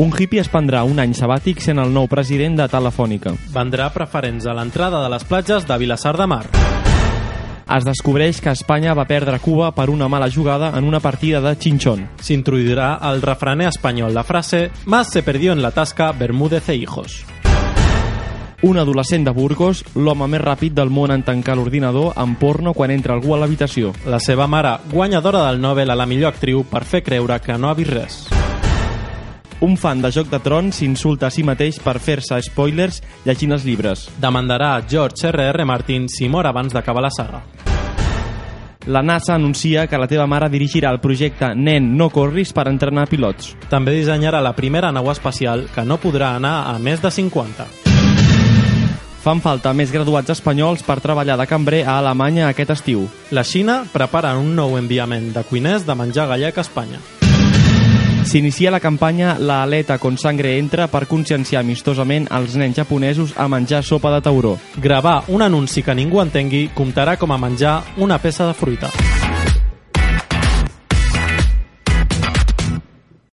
Un hippie es prendrà un any sabàtic sent el nou president de Telefònica. Vendrà preferents a l'entrada de les platges de Vilassar de Mar. Es descobreix que Espanya va perdre Cuba per una mala jugada en una partida de xinxón. S'introduirà el refraner espanyol la frase «Más se perdió en la tasca Bermúdez e hijos». Un adolescent de Burgos, l'home més ràpid del món en tancar l'ordinador amb porno quan entra algú a l'habitació. La seva mare, guanyadora del Nobel a la millor actriu per fer creure que no ha vist res. Un fan de Joc de Trons s'insulta a si mateix per fer-se spoilers llegint els llibres. Demandarà George R.R. Martin si mor abans d'acabar la saga. La NASA anuncia que la teva mare dirigirà el projecte Nen, no corris per entrenar pilots. També dissenyarà la primera nau espacial que no podrà anar a més de 50. Fan falta més graduats espanyols per treballar de cambrer a Alemanya aquest estiu. La Xina prepara un nou enviament de cuiners de menjar gallec a Espanya. S'inicia la campanya La aleta con sangre entra per conscienciar amistosament els nens japonesos a menjar sopa de tauró. Gravar un anunci que ningú entengui comptarà com a menjar una peça de fruita.